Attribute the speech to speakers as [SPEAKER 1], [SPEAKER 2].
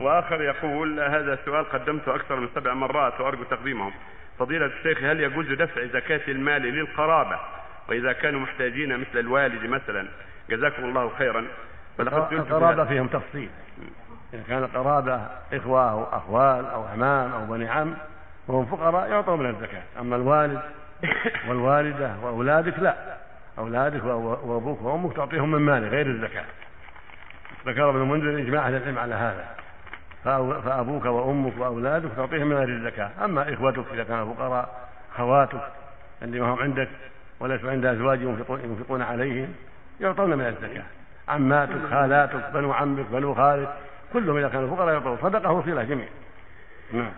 [SPEAKER 1] وآخر يقول هذا السؤال قدمته أكثر من سبع مرات وأرجو تقديمهم. فضيلة الشيخ هل يجوز دفع زكاة المال للقرابة؟ وإذا كانوا محتاجين مثل الوالد مثلا. جزاكم الله خيرا.
[SPEAKER 2] فلقد القرابة فيهم تفصيل. إذا كان قرابة إخوة أو أخوال أو أعمام أو بني عم وهم فقراء يعطوا من الزكاة. أما الوالد والوالدة وأولادك لا. أولادك وأبوك وأمك تعطيهم من مالك غير الزكاة. ذكر ابن المنذر إجماع أهل العلم على هذا. فأبوك وأمك وأولادك تعطيهم من غير الزكاة. أما إخوتك إذا كانوا فقراء خواتك اللي ما هم عندك وليسوا عند أزواج ينفقون عليهم يعطون من الزكاة. عماتك خالاتك بنو عمك بنو خالك كلهم إذا كانوا فقراء يعطون. صدقة وصلة جميع نعم.